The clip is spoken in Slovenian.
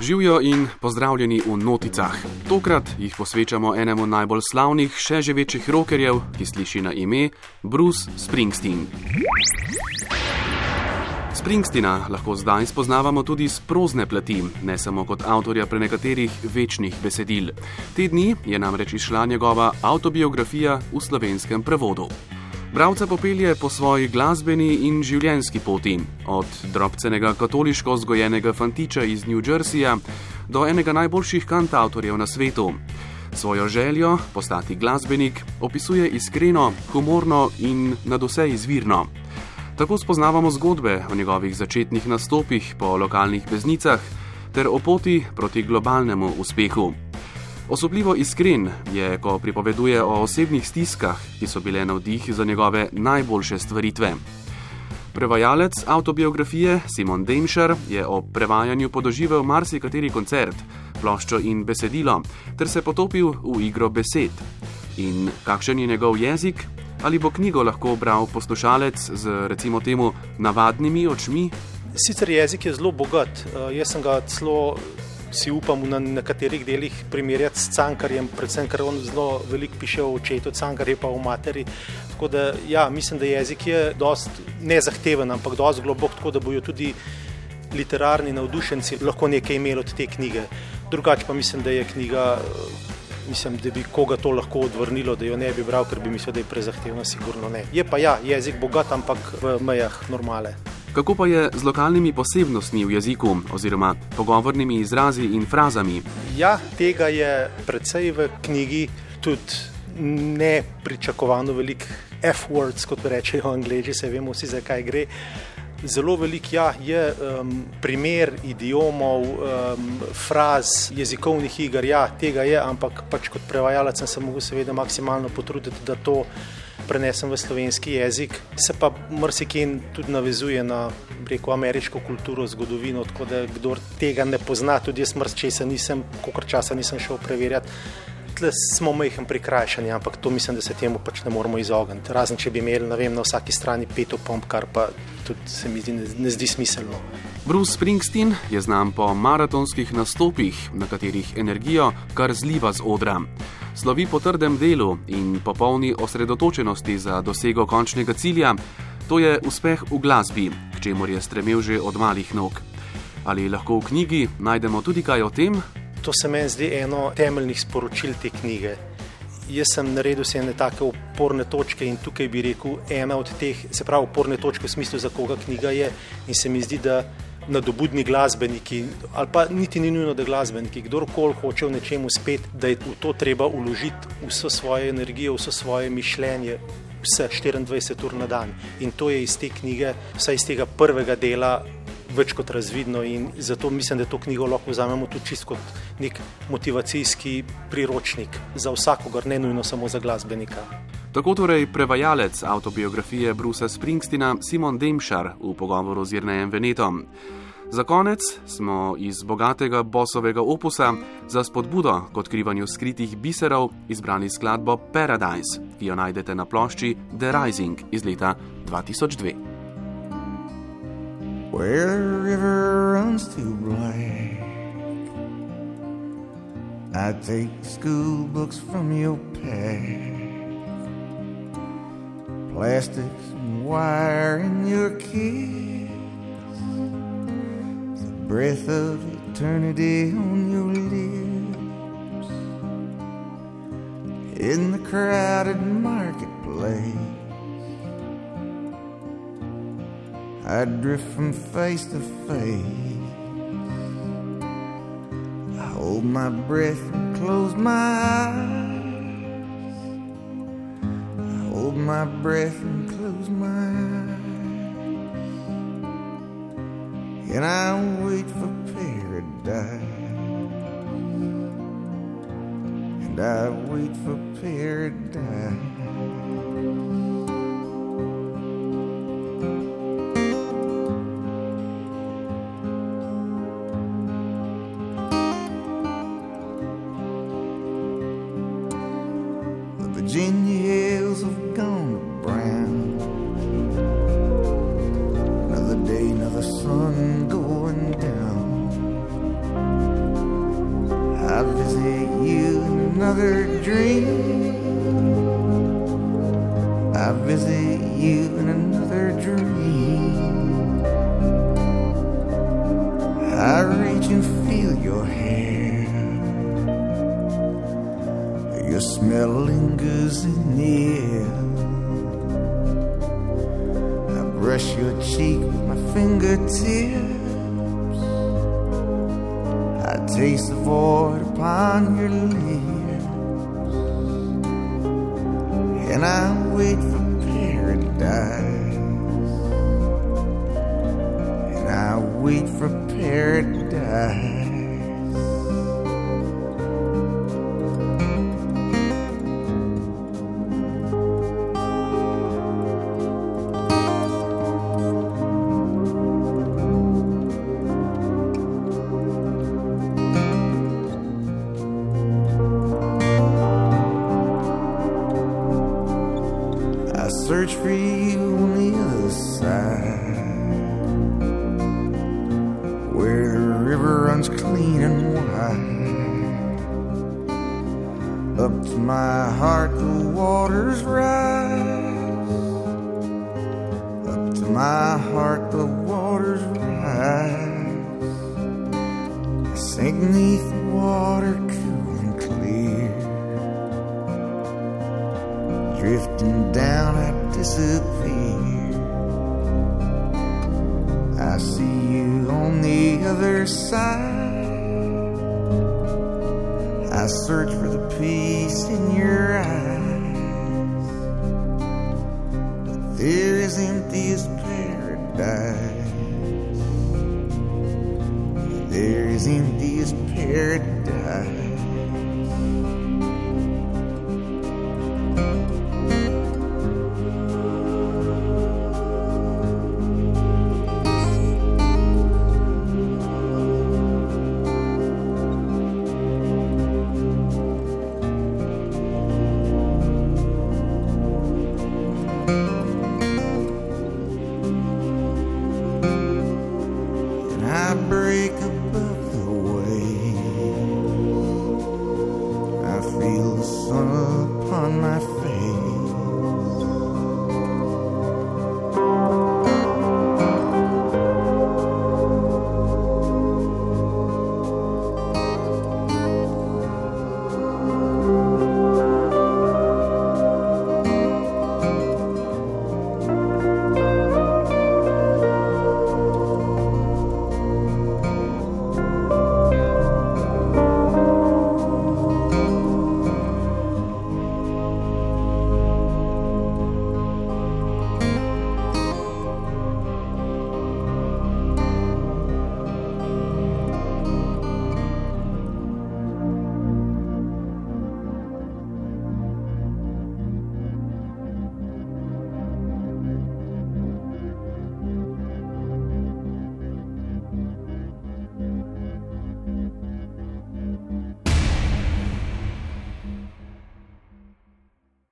Živijo in pozdravljeni v noticah. Tokrat jih posvečamo enemu najbolj slavnih, še že večjih rokerjev, ki sliši na ime Bruce Springsteen. Springsteena lahko zdaj spoznavamo tudi z prozne plati, ne samo kot avtorja prenekaterih večnih besedil. Te dni je namreč išla njegova autobiografija v slovenskem prevodu. Bravca popelje po svoji glasbeni in življenjski poti, od drobcenega katoliško vzgojenega fantiča iz New Jerseyja do enega najboljših kantautorjev na svetu. Svojo željo postati glasbenik opisuje iskreno, humorno in nad vse izvirno. Tako spoznavamo zgodbe o njegovih začetnih nastopih po lokalnih beznicah ter o poti proti globalnemu uspehu. Osobljivo iskren je, ko pripoveduje o osebnih stiskah, ki so bile navdih za njegove najboljše stvaritve. Prevajalec autobiografije Simon Demšar je o prevajanju podoživel marsikateri koncert, ploščo in besedilo, ter se potopil v igro besed. In kakšen je njegov jezik, ali bo knjigo lahko bral poslušalec z recimo temu navadnimi očmi? Sicer jezik je zelo bogat, uh, jaz sem ga celo si upam na nekaterih delih primerjati s Cankarjem, predvsem ker on zelo veliko piše o očetu, Cankar je pa o materi. Tako da ja, mislim, da jezik je dost nezahteven, ampak dost globok, tako da bojo tudi literarni navdušenci lahko nekaj imeli od te knjige. Drugače pa mislim, da je knjiga, mislim, da bi koga to lahko odvrnilo, da jo ne bi bral, ker bi mislil, da je prezahtevna, sigurno ne. Je pa ja, jezik bogat, ampak v mejah normale. Kako pa je z lokalnimi posebnostmi v jeziku oziroma pogovornimi izrazi in frazami? Ja, tega je precej v knjigi, tudi ne pričakovano velik F-words, kot rečejo angliži, se vemo vsi, zakaj gre. Zelo velik ja, je um, primer idiomov, um, fraz, jezikovnih iger, ja, tega je, ampak pač kot prevajalec sem se mogel seveda maksimalno potruditi, da to prenesem v slovenski jezik. Se pa marsikaj tudi navezuje na reko, ameriško kulturo, zgodovino, tako da kdo tega ne pozna, tudi jaz mrzčesa nisem, koliko časa nisem šel preverjati. Smo majhen prikrajšani, ampak to mislim, da se temu pač ne moramo izogniti. Razen če bi imeli vem, na vsaki strani pet opomb, kar pa tudi se mi zdi, ne, ne zdi smiselno. Bruce Springsteen je znan po maratonskih nastopih, na katerih energijo kar zliva z odra. Slovi po trdem delu in popolni osredotočenosti za dosego končnega cilja, to je uspeh v glasbi, k čemur je stremel že od malih nog. Ali lahko v knjigi najdemo tudi kaj o tem? To se meni zdi eno temeljnih sporočil te knjige. Jaz sem naredil vse ene take oporne točke in tukaj bi rekel, ena od teh, se pravi, oporne točke v smislu, za koga knjiga je. In se mi zdi, da nadobudni glasbeniki, ali pa niti ni nujno, da glasbeniki, kdorkoli hoče v nečem uspeti, da je v to treba uložiti vso svojo energijo, vso svoje mišljenje, vse 24 ur na dan. In to je iz te knjige, vsaj iz tega prvega dela. Več kot razvidno, in zato mislim, da to knjigo lahko vzamemo tudi čisto kot nek motivacijski priročnik za vsakogar, ne nujno samo za glasbenika. Tako torej prevajalec autobiografije Brusa Springsteena Simon Demšar v pogovoru z Jrnejem Venetom. Za konec smo iz bogatega bosovega opusa za spodbudo k odkrivanju skritih biserov izbrali skladbo Paradise, ki jo najdete na plošči The Rising iz leta 2002. Where the river runs to black I take school books from your pack Plastics and wire in your kiss The breath of eternity on your lips in the crowded marketplace. I drift from face to face. I hold my breath and close my eyes. My breath and close my eyes. and I wait for paradise. And I wait for paradise. Virginia hills have gone brown. Another day, another sun going down. I visit you, another dream. Air. I brush your cheek with my fingertips. I taste the void upon your lips. And I wait for paradise. And I wait for paradise. My heart the waters rise Up to my heart the waters rise I sink neath the water cool and clear drifting down, I disappear. I see you on the other side. Search for the peace in your eyes. But there is empty as paradise. There is empty as paradise. on my